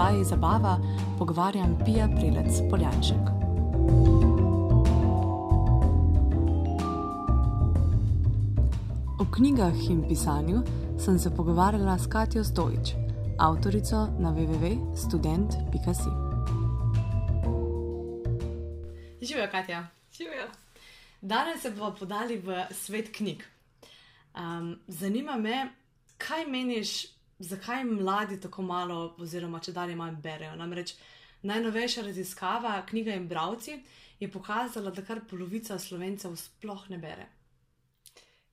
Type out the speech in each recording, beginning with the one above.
oddaji Zabava pogovarjam Pija Prilec Poljanček. O knjigah in pisanju sem se pogovarjala s Katijo Stojič, avtorico na www.student.si. Živijo, Katja. Živijo. Danes se bomo podali v svet knjig. Um, zanima me, kaj meniš, zakaj mladi tako malo, oziroma če dalje manj berejo. Namreč najnovejša raziskava, knjiga in bravci, je pokazala, da kar polovica slovencev sploh ne bere.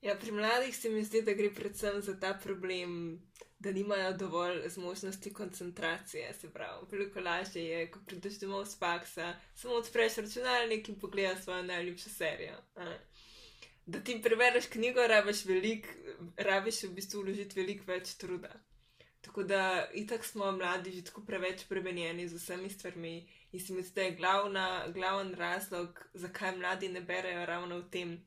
Ja, pri mladih se mi zdi, da gre predvsem za ta problem, da nimajo dovolj zmožnosti koncentracije. Se pravi, veliko lažje je, ko prideš domov z faksa, samo odpreš računalnik in pogledaš svojo najljubšo serijo. Da ti prebereš knjigo, rabiš veliko, rabiš v bistvu vložiti veliko več truda. Tako da, itak smo mladi že tako preveč premenjeni z vsemi stvarmi in si mi zdi, da je glavna, glavni razlog, zakaj mladi ne berejo ravno v tem,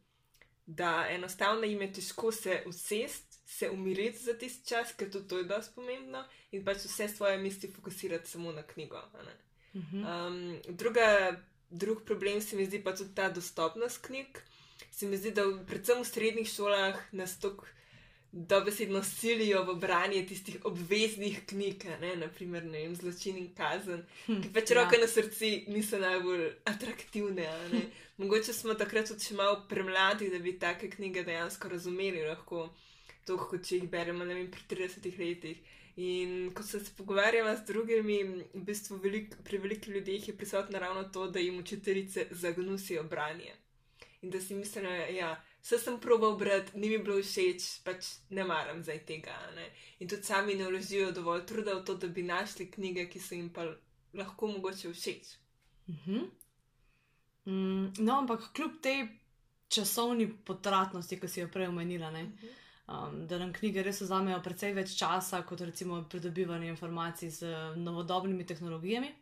da enostavno jim je težko se usest, se umiriti za tisti čas, ker tudi to je dosti pomembno in pač vse svoje misli fokusirati samo na knjigo. Um, druga, drug problem se mi zdi pa tudi ta dostopnost knjig. Se mi zdi, da predvsem v srednjih šolah nas toliko dobesedno silijo v branje tistih obveznih knjig, ne, naprimer, ne vem, zločin in kazen, hm, ki pač ja. roke na srcu niso najbolj atraktivne. Mogoče smo takrat tudi še malo premladi, da bi take knjige dejansko razumeli, lahko to, kot če jih beremo, ne vem, pri 30 letih. In ko se pogovarjamo z drugimi, v bistvu velik, pri velikih ljudeh je prisotno ravno to, da jim učiteljice zagnusijo branje. In da si mislijo, da ja, vse sem probal brati, ni mi bilo všeč, pač ne maram zdaj tega. Ne? In tudi sami ne vložijo dovolj truda v to, da bi našli knjige, ki so jim pa lahko mogoče všeč. Uh mhm. -huh. mm, no, ampak kljub tej časovni potratnosti, ki si jo prej omenila, uh mhm. -huh. um, da nam knjige res vzamejo precej več časa kot recimo pridobivanje informacij z novodobnimi tehnologijami.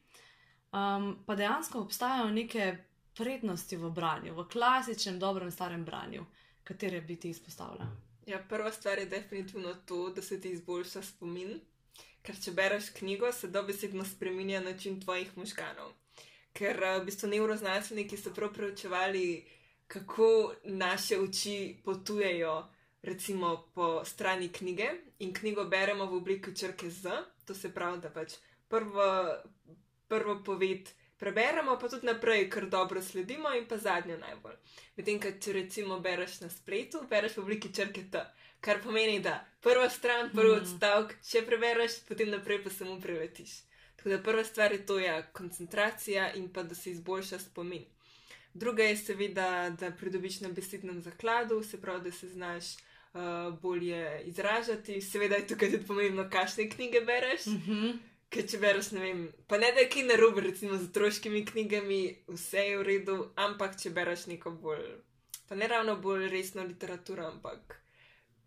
Um, pa dejansko obstajajo neke prednosti v branju, v klasičnem, dobrem, starem branju, katere bi ti izpostavila? Ja, prva stvar je definitivno to, da se ti izboljša spomin. Ker če bereš knjigo, se dobesedno spremenja način tvojih možganov. Ker eh, v bistvu neuroznanstveniki so prav preučevali, kako naše oči potujejo, recimo po strani knjige, in knjigo beremo v obliki črke Z, to se pravi, da pač prvo, prvo poved preberemo, pa tudi naprej, ker dobro sledimo, in pa zadnjo najbolj. Medtem, če recimo bereš na spletu, bereš v obliki črke T, kar pomeni, da prva stran, prvi mm. odstavek, če prebereš, potem naprej pa samo preletiš. Tako da prva stvar je to, ja, koncentracija in pa da se izboljša spomin. Druga je seveda, da pridobiš na besednem zakladu, se pravi, da se znaš. Uh, bolje izražati, seveda je tukaj tudi pomembno, kakšne knjige bereš. Mm -hmm. Ker če bereš, ne vem, pa ne da je ki narobe, recimo z otroškimi knjigami, vse je v redu, ampak če bereš neko bolj, pa ne ravno bolj resno literaturo, ampak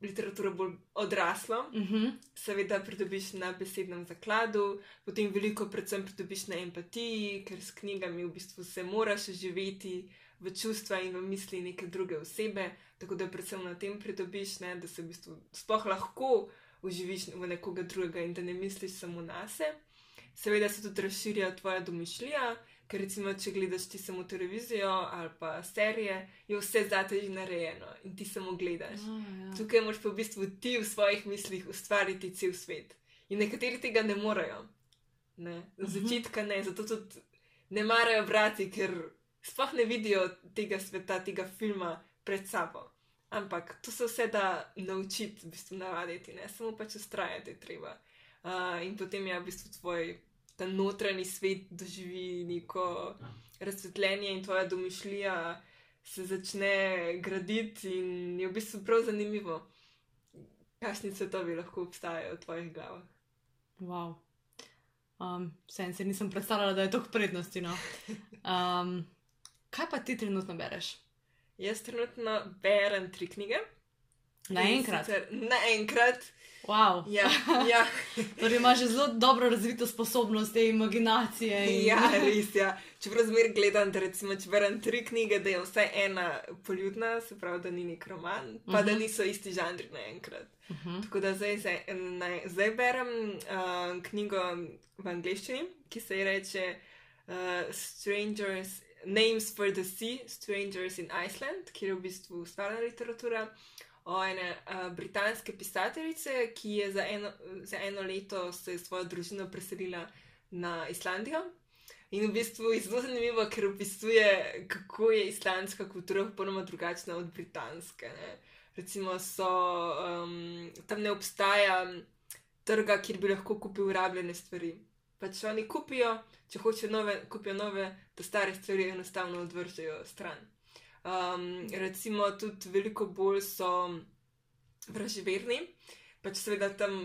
literaturo bolj odraslo, mm -hmm. seveda pridobiš na besednem zakladu, potem veliko predvsem pridobiš na empatiji, ker s knjigami v bistvu se moraš živeti v čustva in v misli neke druge osebe, tako da predvsem na tem pridobiš, ne, da se v bistvu sploh lahko uživiš v nekoga drugega in da ne misliš samo na sebe. Seveda se tudi razširja tvoja domišljija, ker recimo, če gledaš ti samo televizijo ali pa serije, je vse zate že narejeno in ti samo gledaš. Oh, ja. Tukaj moraš pa v bistvu ti v svojih mislih ustvariti cel svet. In nekateri tega ne morejo. Ne? Z mhm. začetka ne, zato tudi ne marajo brati, ker sploh ne vidijo tega sveta, tega filma pred sabo. Ampak to se vse da naučiti, v bistvu navaditi, ne samo pač ustrajati, treba. Uh, in potem je v bistvu tvoj ta notranji svet doživi neko razsvetljenje in tvoja domišljija se začne graditi, in je v bistvu prav zanimivo, kakšni svetovi lahko obstajajo v tvojih glavah. Wow. Um, Sen se nisem predstavljala, da je to prednosti. No. Um, kaj pa ti trenutno bereš? Jaz trenutno berem tri knjige. Naenkrat. Naenkrat. Wow. Ja, ja. torej imaš zelo dobro razvito sposobnost te imaginacije. In... Ja, res je. Ja. Čeprav zmer gledam, da recimo, če berem tri knjige, da je vsaj ena poljudna, se pravi, da ni nek roman, pa uh -huh. da Mhm. niso isti žanri naenkrat. Uh -huh. Tako da zdaj, zdaj, naj, zdaj berem uh, knjigo v angleščini, ki se ji reče uh, Strangers, Names for the Sea, Strangers in Iceland, kjer je v bistvu stvarna literatura o ene uh, britanske pisateljice, ki je za eno, za eno leto se s svojo družino preselila na Islandijo. In v bistvu je zelo zanimivo, ker opisuje, kako je islandska kultura popolnoma drugačna od britanske. Ne? Recimo, so, um, tam ne obstaja trga, kjer bi lahko kupil rabljene stvari. Pač oni kupijo, če hočejo nove, kupijo nove, da stare stvari enostavno odvržejo stran. Um, recimo, tudi veliko bolj so vraževerni, pač seveda tam,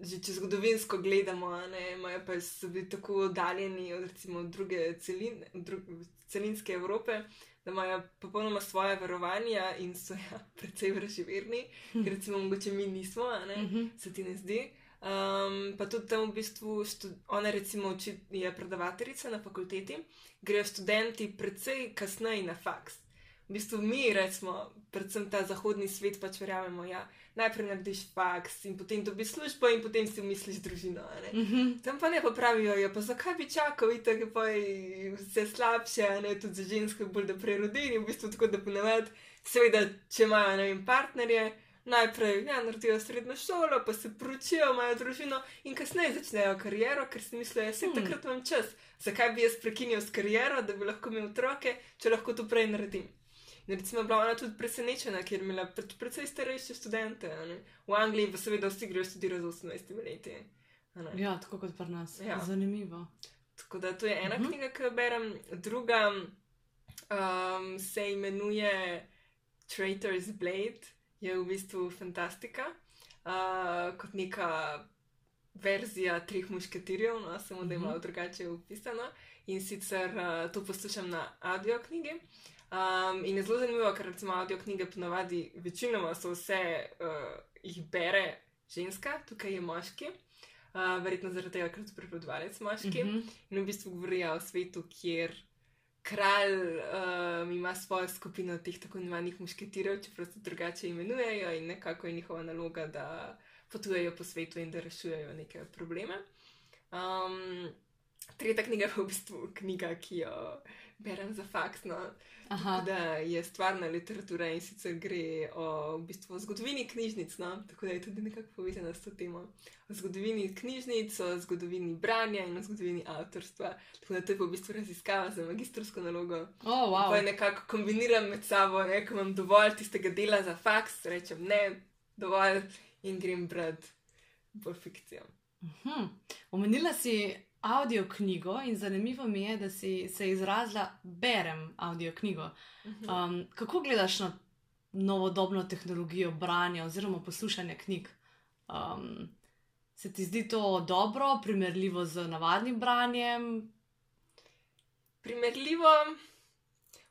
že če zgodovinsko gledamo, ne, imajo pa so bili tako oddaljeni od recimo druge celine, dru, celinske Evrope, da imajo popolnoma svoje verovanja in so ja, precej vraževerni, ker recimo mogoče mi nismo, ne, Mhm. se ti ne zdi. Um, pa tudi tam v bistvu, ona recimo uči, je predavateljica na fakulteti, grejo študenti precej kasneje na faks. V bistvu mi, recimo, predvsem ta zahodni svet, pač verjamemo, ja, najprej narediš faks in potem dobiš službo in potem si misliš družino. ne. Mhm. Tam pa ne pa pravijo, ja, pa zakaj bi čakal, itak je pa vse slabše, ne tudi za ženske bolj da prerodi in v bistvu tako da ponavadi, seveda, če imajo, ne vem, partnerje, najprej ja, naredijo srednjo šolo, pa se poročijo, imajo družino in kasneje začnejo kariero, ker si mislijo, da se Hmm. takrat imam čas. Zakaj bi jaz prekinil s kariero, da bi lahko imel otroke, če lahko to prej naredim. In recimo bila ona tudi presenečena, ker je imela pač precej starejše študente. ne. V Angliji pa seveda vsi grejo študirati z 18 leti. Ja, tako kot pri nas. Ja. Zanimivo. Tako da to je ena uh Mhm. -huh. knjiga, ki jo berem, druga um, se imenuje Traitor's Blade, je v bistvu fantastika, uh, kot neka verzija treh mušketirjev, no, samo da je Mhm. malo drugače opisano. In sicer uh, to poslušam na audio knjigi. Um, in je zelo zanimivo, ker recimo audio knjige ponavadi večinoma so vse, uh, jih bere ženska, tukaj je moški. Uh, verjetno zaradi tega, ker so prepovedovalec moški. Mhm. In v bistvu govorijo o svetu, kjer kralj um, ima svojo skupino teh tako imenovanih mušketirjev, čeprav se drugače imenujejo in nekako je njihova naloga, da potujejo po svetu in da rešujejo neke probleme. Um, tretja knjiga je v bistvu knjiga, ki jo berem za faks. No. Tako da je stvarna literatura in sicer gre o v bistvu, zgodovini knjižnic, no? tako da je tudi nekako povezana s to temo. O zgodovini knjižnic, o zgodovini branja in o zgodovini avtorstva. Tako da to je pa v bistvu raziskava za magistrsko nalogo. Oh, Pa je wow. nekako kombiniram med sabo, ne, ko imam dovolj tistega dela za faks, rečem ne, dovolj in grem brati bolj fikcijo. Mhm. Omenila si audio knjigo in zanimivo mi je, da si se izrazila, berem audio knjigo. Um, kako gledaš na novodobno tehnologijo branja oziroma poslušanja knjig? Um, se ti zdi to dobro, primerljivo z navadnim branjem? Primerljivo.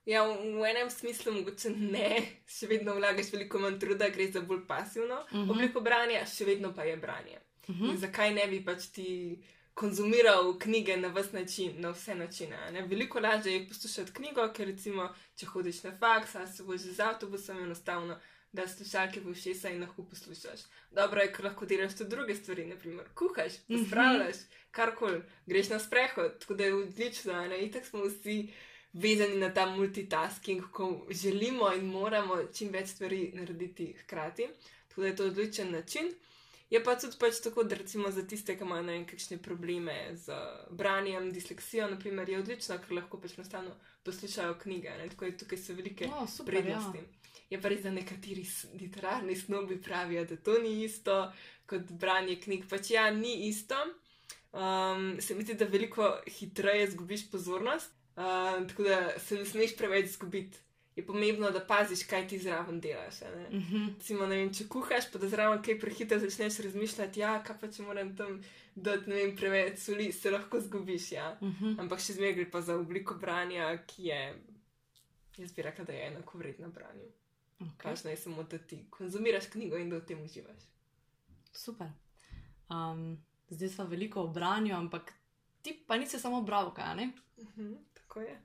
Ja, v, v enem smislu mogoče ne, še vedno vlagaš veliko manj truda, gre za bolj pasivno uh Mhm. -huh. obliko branja, še vedno pa je branje. Uh Mhm. -huh. Zakaj ne bi pač ti konzumiral knjige na vse načine, na vse načine? Ne? Veliko lažje je poslušati knjigo, ker recimo, če hodiš na faks, ali se voziš z avtobusom, enostavno da slušalke v ušesa in lahko poslušaš. Dobro je, ker lahko delaš tudi druge stvari, naprimer kuhaš, Mhm. pospravljaš, karkoli, greš na sprehod, tako da je odlično. Ne? Itak smo vsi vezani na ta multitasking, ko želimo in moramo čim več stvari narediti hkrati. Tako da je to odličen način. Je pa tudi pač tako, da recimo za tiste, ki imajo vem, kakšne probleme z branjem, disleksijo, naprimer, je odlično, ker lahko pač enostavno poslušajo knjige. Ne? Tako je tukaj so velike Oh, super, ja. prednosti. Je pa res, da nekateri literarni snobi pravijo, da to ni isto kot branje knjig. Pač ja, ni isto. Um, se mi zdi, da veliko hitreje zgubiš pozornost, um, tako da se ne smeš preveč zgubiti. Je pomembno, da paziš, kaj ti zraven delaš. ne. Mhm. Recimo, ne vem, če kuhaš, pa da zraven kaj prehitro začneš razmišljati, ja, kaj pa če moram tam dati vem, preveč soli, se lahko zgubiš. Ja. Mhm. Ampak še zmeraj gre pa za obliko branja, ki je, jaz bi rekla, da je enako vredna branju. Okay. Pač naj samo, da ti konzumiraš knjigo in da v tem uživaš. Super. Um, zdaj smo veliko v branju, ampak ti pa nisi samo bravka, ne? Mhm, tako je.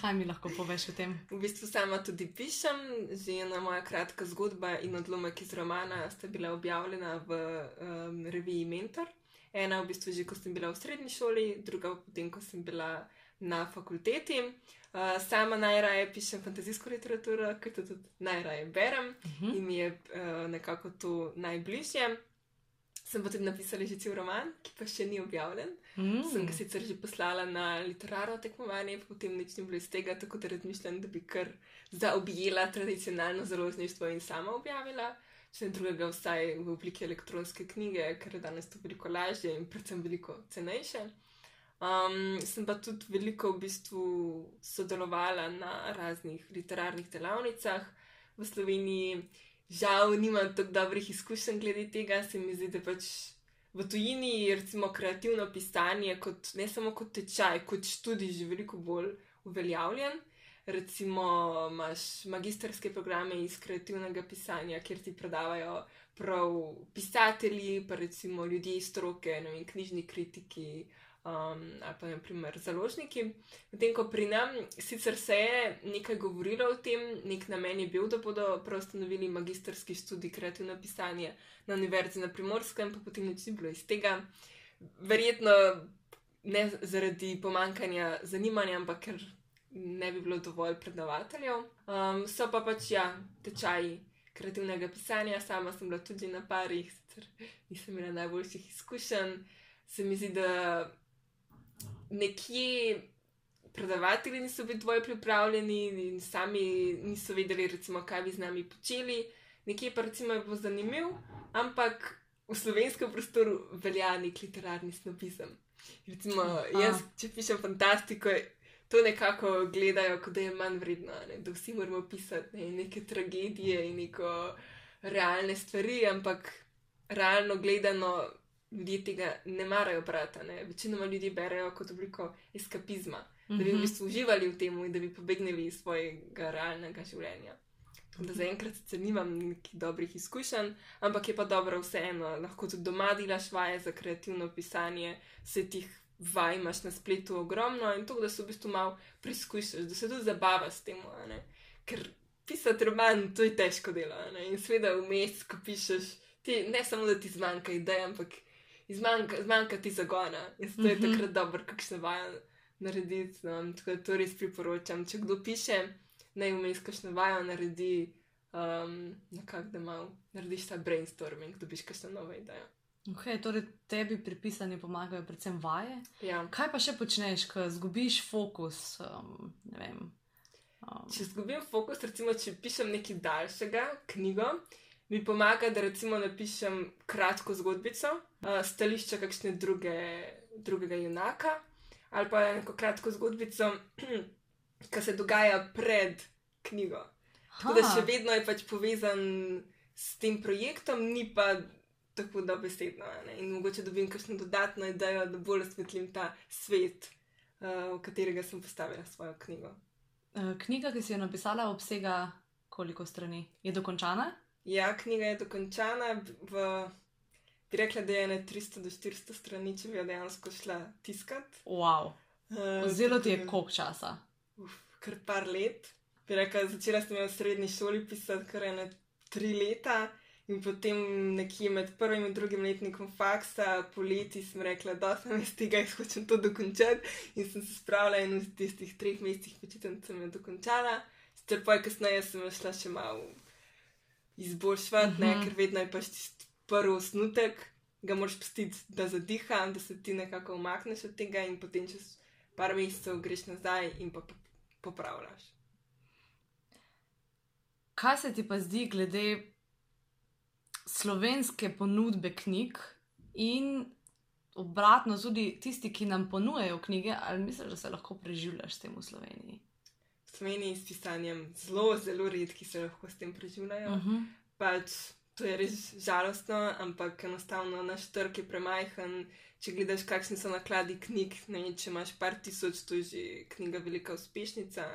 Kaj mi lahko poveš o tem? V bistvu sama tudi pišem, že ena moja kratka zgodba in odlomek iz romana sta bila objavljena v um, reviji Mentor. Ena v bistvu že, ko sem bila v srednji šoli, druga potem, ko sem bila na fakulteti. Uh, sama najraje pišem fantazijsko literaturo, ker to tudi najraje berem Uh -huh. in mi je uh, nekako to najbližje. Sem pa tudi napisala že cel roman, ki pa še ni objavljen. Mm. Sem ga sicer že poslala na literarno tekmovanje, potem nič ni bilo iz tega, tako da razmišljam, da bi kar zaobjela tradicionalno založništvo in sama objavila. Če ne drugega, vsaj v obliki elektronske knjige, ker je danes to veliko lažje in predvsem veliko cenejše. Um, sem pa tudi veliko v bistvu sodelovala na raznih literarnih delavnicah v Sloveniji. Žal, nimam tako dobrih izkušenj glede tega, se mi zdi, da pač v tujini recimo kreativno pisanje, kot, ne samo kot tečaj, kot študij, že veliko bolj uveljavljen. Recimo imaš magistrske programe iz kreativnega pisanja, kjer ti predavajo prav pisatelji, pa recimo ljudje iz stroke, ne vem, knjižni kritiki. Um, ali pa naprimer založniki. Medtem ko pri nam sicer se je nekaj govorilo o tem, nek namen je bil, da bodo ustanovili magistrski študij kreativno pisanje na univerzi na primorskem, pa potem nič ni bilo iz tega. Verjetno ne zaradi pomankanja zanimanja, ampak ker ne bi bilo dovolj predavateljev. Um, so pa pač ja, tečaji kreativnega pisanja, sama sem bila tudi na parih, sicer nisem imela najboljših izkušenj. Se mi zdi, da nekje predavatelji niso bili dovolj pripravljeni in sami niso vedeli, recimo, kaj bi z nami počeli. Nekje pa recimo je bilo zanimivo, ampak v slovenskem prostoru velja nek literarni snobizem. Recimo, jaz, če pišem fantastiko, to nekako gledajo, kot da je manj vredno, ne? da vsi moramo pisati ne? neke tragedije in neko realne stvari, ampak realno gledano ljudje tega ne marajo brati. Ne? Večinoma ljudi berejo kot obliko eskapizma, mm -hmm. da bi v Mhm. bistvu uživali v tem in da bi pobegnili iz svojega realnega življenja. Tako Da zaenkrat sicer nimam nekih dobrih izkušenj, ampak je pa dobro vseeno, lahko tudi doma delaš vaje za kreativno pisanje, se tih vaj imaš na spletu ogromno in to, da se v bistvu malo preizkušaš, da se tudi zabavaš s tem. Ker pisati roman, to je težko delo. ne. In seveda vmes, ko pišeš, ti ne samo da ti zmanjka idej, ampak zmanjka, zmanjka ti zagona. In zato je Mhm. takrat dobro, kakšne vaje narediti. No, tako da to res priporočam. Če kdo piše, naj vmes kakšno vajo naredi, um, nekako da malo narediš ta brainstorming, dobiš kakšno novo idejo. Okay, torej, tebi pri pisanju pomagajo predvsem vaje. Ja. Kaj pa še počneš, ko izgubiš fokus? Um, vem. Um, Če izgubim fokus, recimo, če pišem nekaj daljšega, knjigo, mi pomaga, da recimo napišem kratko zgodbico, uh, stališča kakšne druge, drugega junaka, ali pa neko kratko zgodbico, ki se dogaja pred knjigo. Tako da še vedno je pač povezan s tem projektom, ni pa tako dobesedno. ne. In mogoče dobim kakšno dodatno idejo, da bolj osvetlim ta svet, uh, v katerega sem postavila svojo knjigo. Uh, Knjiga, ki si jo napisala, obsega koliko strani? Je dokončana? Ja, knjiga je dokončana, v, bi rekla, da je na 300 do 400 strani, če bi jo dejansko šla tiskat. Wow. Uh, Vzelo ti je koliko časa? Uf, kar par let. Bi rekla, začela sem jo v srednji šoli pisati kar ene tri leta. In potem nekje med prvim in drugim letnikom faksa, poleti sem rekla, da sem iz tega in hočem to dokončati. In sem se spravila in v tistih treh mesecih počitnic sem jo dokončala. Sicer pa kasneje sem šla še malo izboljšati, ne, Mhm. ker vedno je pač tisti prvi osnutek, ga moraš pustiti, da zadiha, da se ti nekako umakneš od tega in potem čez par mesecev greš nazaj in pa po- popravljaš. Kaj se ti pa zdi glede slovenske ponudbe knjig in obratno tudi tisti, ki nam ponujajo knjige, ali misliš, da se lahko preživljaš s tem v Sloveniji? V Sloveniji s pisanjem zelo, zelo redki se lahko s tem preživljajo. Uh -huh. Pač to je res žalostno, ampak enostavno naš trg je premajhen. Če gledaš, kakšni so nakladi knjig, ne, če imaš par tisoč, to je že knjiga velika uspešnica.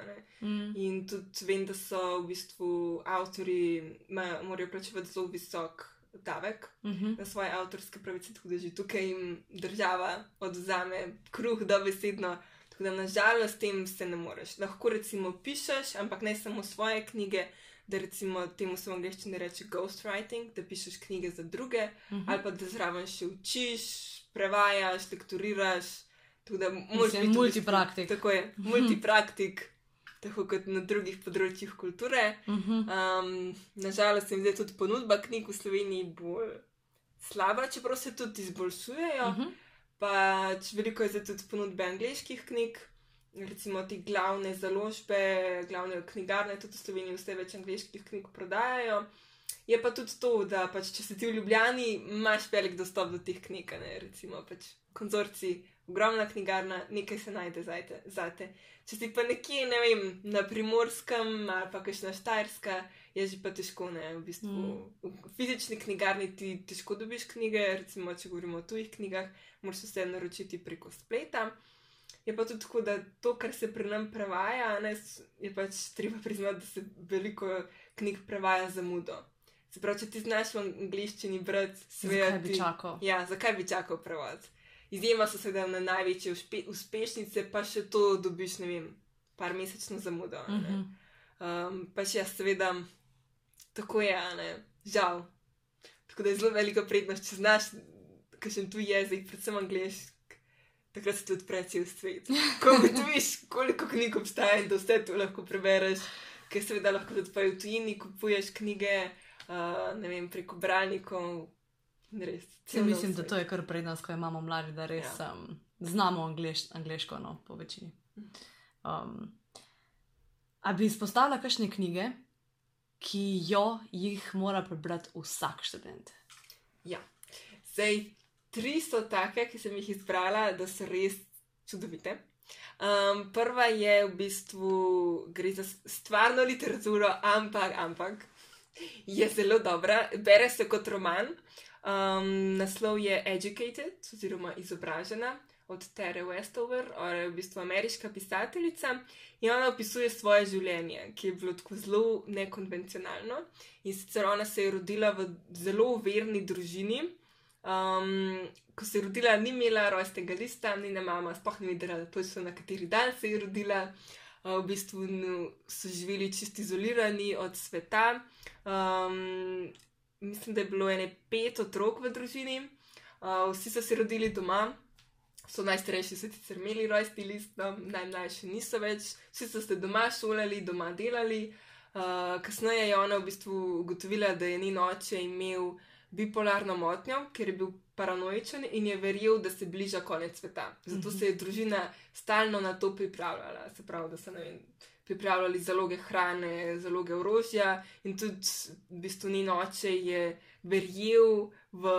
Mm. In tudi vem, da so v bistvu avtori, morajo plačevati zelo visok davek mm -hmm. na svoje avtorske pravice, tako da že tukaj jim država odzame kruh, da besedno. Tako da nažalost tem se ne moreš. Lahko recimo pišeš, ampak ne samo svoje knjige, da recimo temu se v angleščini reče ghostwriting, da pišeš knjige za druge, mm -hmm. ali pa da zraven še učiš, prevajaš, lekturiraš. Tako da moraš biti multipraktik. Tako je, multipraktik tako kot na drugih področjih kulture. Um, Nažalost, se mi zdi tudi ponudba knjig v Sloveniji bolj slaba, čeprav se tudi izboljšujejo. Uh -huh. Pač veliko je tudi ponudbe angliških knjig, recimo ti glavne založbe, glavne knjigarne, tudi v Sloveniji vse več angliških knjig prodajajo. Je pa tudi to, da pač, če si ti v Ljubljani, imaš velik dostop do teh knjig, ne recimo pač konzorci, ogromna knjigarna, nekaj se najde za te. Če si pa nekje, ne vem, na primorskem ali pa kakšna štajerska, je že pa težko, ne, v bistvu. Mm. V fizični knjigarni ti težko dobiš knjige, recimo, če govorimo o tujih knjigah, moraš vse naročiti preko spleta. Je pa tudi tako, da to, kar se pri nam prevaja, ne, je pač treba priznati, da se veliko knjig prevaja za mudo. Se pravi, če ti znaš v angliščini brati, svet. Zakaj bi čakal? Ja, zakaj bi čakal prevod? Izjema so seveda na največje uspe, uspešnice, pa še to dobiš, ne vem, par mesečno zamudo. Uh -huh. um, pa še jaz, seveda, tako je, ne, žal. Tako da je zelo velika prednost, če znaš, ker še tu jezik, predvsem angliški. Takrat se ti odpre cel svet. Ko vidiš, koliko knjig obstaja in da vse to lahko prebereš, ker seveda lahko tudi v tujini kupuješ knjige, uh, ne vem, preko bralnikov, Res, mislim, da to je kar prednost, ko imamo mladi, da res ja. um, znamo angliš, angliško, no, po večini. Um, a bi izpostavila kakšne knjige, ki jo jih mora prebrati vsak študent? Ja, zdaj tri so take, ki sem jih izbrala, da so res čudovite. Um, prva je v bistvu gre za stvarno literaturo, ampak, ampak je zelo dobra, bere se kot roman. Um, naslov je Educated, oziroma izobražena od Tere Westover, ona je v bistvu ameriška pisateljica in ona opisuje svoje življenje, ki je bilo tako zelo nekonvencionalno. In sicer ona se je rodila v zelo verni družini. Um, ko se je rodila, ni imela rojstnega lista, ni na mama, sploh ni vedela, točno na kateri dan se je rodila. V bistvu so živeli čisto izolirani od sveta. Um, mislim, da je bilo ene pet otrok v družini, uh, vsi so se rodili doma, so najstarejši, so sicer imeli rojstni list, no, najmlajši niso več, vsi so se doma šolali, doma delali. Uh, kasneje je ona v bistvu ugotovila, da je njen oče imel bipolarno motnjo, ker je bil paranoičen in je verjel, da se bliža konec sveta. Zato se je družina stalno na to pripravljala, se pravi, da se ne vem pripravljali zaloge hrane, zaloge orožja, in tudi v bistvu ni noče je verjel v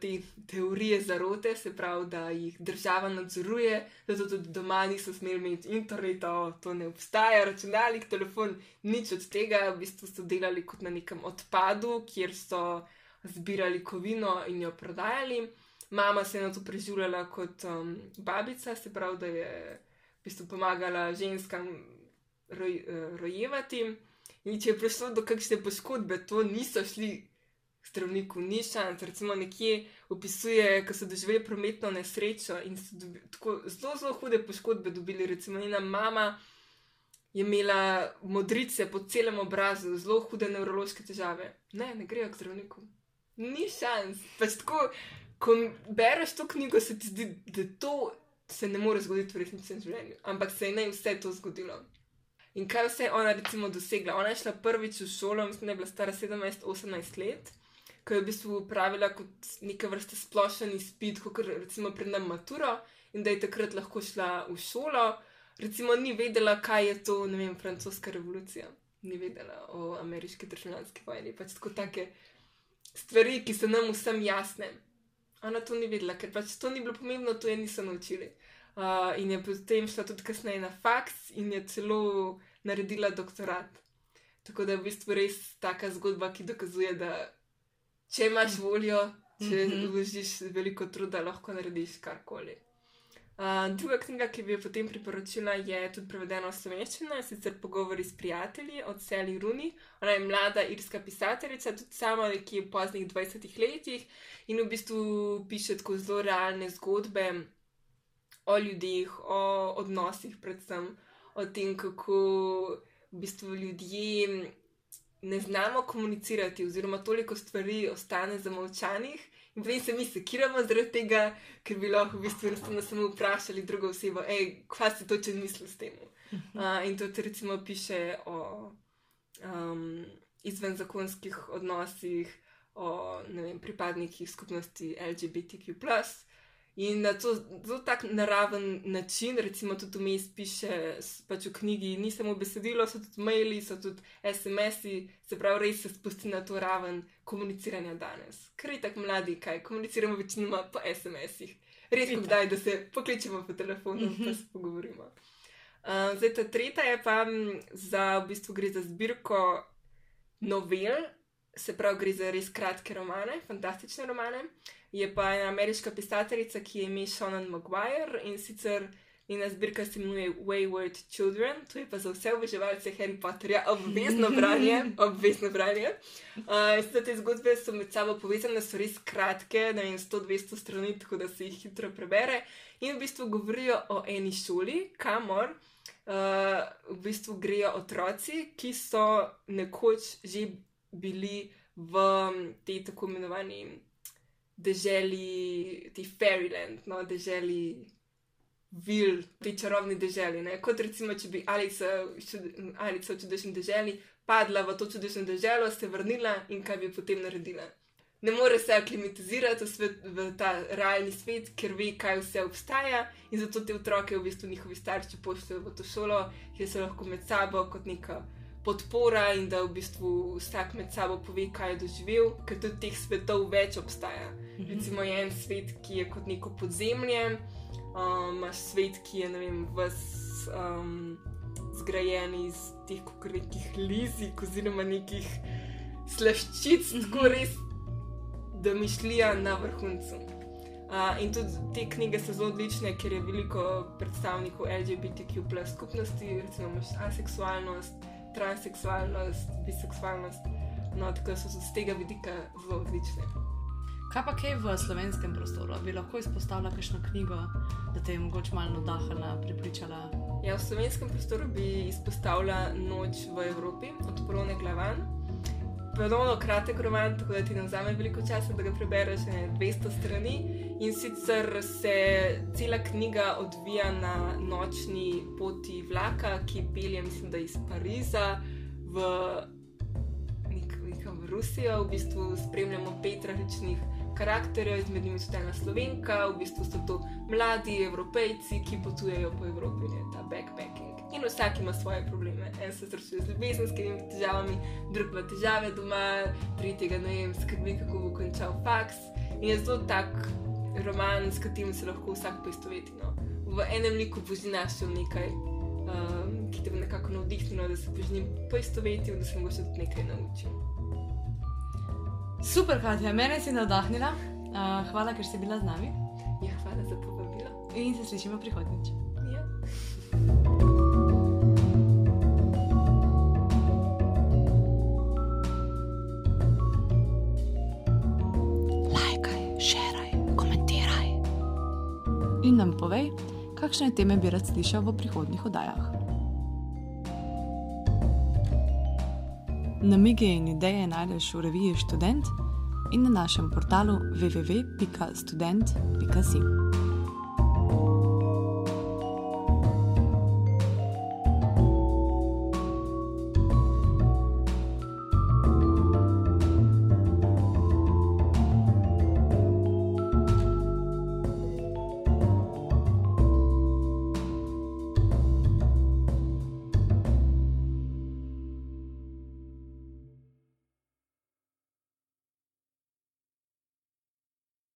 te teorije zarote, se pravi, da jih država nadzoruje, zato tudi doma niso smeli imeti interneta, to ne obstaja, računalnik, telefon, nič od tega, v bistvu so delali kot na nekem odpadu, kjer so zbirali kovino in jo prodajali. Mama se je na to preživljala kot um, babica, se pravi, da je v bistvu pomagala ženskam roj, uh, rojevati. In če je prišlo do kakšne poškodbe, to niso šli zdravniku, ni šans. Recimo nekje opisuje, ko so doživeli prometno nesrečo in so dobi, tako zelo, zelo hude poškodbe dobili. Recimo njena mama je imela modrice po celem obrazu, zelo hude nevrološke težave. Ne, ne grejo k zdravniku. Ni šans. Pač tako, ko bereš to knjigo, se ti zdi, da to se ne more zgoditi v resničnem življenju. Ampak se je naj vse to zgodilo. In kaj vse je ona recimo dosegla? Ona je šla prvič v šolo, mislim, da je bila stara 17-18 let, ko je v bistvu upravila kot neke vrste splošen izpit, kot recimo pred nam maturo, in da je takrat lahko šla v šolo. Recimo ni vedela, kaj je to, ne vem, francoska revolucija, ni vedela o ameriški državljanski vojni, pač tako take stvari, ki so nam vsem jasne. Ona to ni vedela, ker pač to ni bilo pomembno, to je niso naučili. Uh, in je potem šla tudi kasneje na faks in je celo naredila doktorat. Tako da je v bistvu res taka zgodba, ki dokazuje, da če imaš voljo, če vložiš veliko truda, lahko narediš karkoli. Uh, druga knjiga, ki bi jo potem priporočila, je tudi prevedena v slovenščino in sicer Pogovori s prijatelji od Sally Rooney. Ona je mlada irska pisateljica, tudi sama nekje v poznih 20 letih in v bistvu piše tako zelo realne zgodbe o ljudeh, o odnosih, predvsem o tem, kako v bistvu ljudje ne znamo komunicirati, oziroma toliko stvari ostane zamolčanih. In potem se mi sekiramo zaradi tega, ker bi lahko v bistvu enostavno samo vprašali drugo osebo, hej, kaj si točno misli s tem. Uh, in to recimo piše o um, izvenzakonskih odnosih, o vem, pripadnikih skupnosti LGBTQ. In na to zelo tak naraven način, recimo tudi vmes piše pač v knjigi, ni samo besedilo, so tudi maili, so tudi SMS-i, se pravi, res se spusti na to raven komuniciranja danes. Ker je tako mladi, kaj komuniciramo večinoma po SMS-ih. Je kdaj, da se pokličemo po telefonu in pa se pogovorimo. Uh, zdaj, ta tretja je pa za, v bistvu gre za zbirko novel, se pravi, gre za res kratke romane, fantastične romane je pa ena ameriška pisateljica, ki je ime Shannon Maguire in sicer njena zbirka se imenuje Wayward Children, to je pa za vse oboževalce Harry Potterja obvezno branje. obvezno branje. Uh, te zgodbe so med sabo povezane, so res kratke, na 100-200 strani, tako da se jih hitro prebere in v bistvu govorijo o eni šoli, kamor. Uh, v bistvu grejo otroci, ki so nekoč že bili v tej tako imenovani deželi, ti fairyland, no, deželi vil, ti čarobni deželi. Ne? Kot recimo, če bi Alica v čudežni deželi padla v to čudežno deželo, se vrnila in kaj bi potem naredila. Ne more se aklimatizirati v, svet, v ta realni svet, ker ve, kaj vse obstaja, in zato te otroke v bistvu njihovi starši pošljajo v to šolo, kjer se lahko med sabo kot neka podpora in da v bistvu vsak med sabo pove, kaj je doživel, ker tudi teh svetov več obstaja. Mhm. Recimo je en svet, ki je kot neko podzemlje, um, imaš um, svet, ki je vem, vas. Um, Zgrajen iz teh nekih lizik, oziroma nekih slaščic, -hmm. tako res, da mišlija na vrhuncu. Uh, in tudi te knjige so zelo odlične, ker je veliko predstavnikov LGBTQ skupnosti, recimo aseksualnost, transseksualnost, biseksualnost. No, tako so z tega vidika zelo odlične. Kaj pa kaj v slovenskem prostoru? Bi lahko izpostavila kakšno knjigo, da te je mogoče malo navdahnila, pripričala? Ja, v slovenskem prostoru bi izpostavila Noč v Evropi od Polone Glavan ponovno kratek roman, tako da ti ne vzame veliko časa, da ga prebereš, ne 200 strani. In sicer se cela knjiga odvija na nočni poti vlaka, ki pelje, mislim, da iz Pariza v nekam v Rusijo. V bistvu spremljamo pet različnih karakterjev, izmed njih tudi ena slovenka, v bistvu so to mladi evropejci, ki potujejo po Evropi, ne ta backpacking in vsak ima svoje probleme. En se srečuje z ljubezenskimi težavami, drug ima težave doma, tretjega ne vem, skrbi, kako bo končal faks. In je zelo tak roman, s katerim se lahko vsak poistoveti. No. V enem liku boš našel nekaj, um, ki te bo nekako navdihnilo, da se boš z njim poistovetil, da se boš tudi nekaj naučil. Super, Katja, mene si navdahnila. Uh, hvala, ker si bila z nami. Ja, hvala za povabilo. In se slišimo prihodnjič. In nam povej, kakšne teme bi rad slišal v prihodnjih oddajah. Namige in ideje najdeš v reviji Student in na našem portalu www.student.com.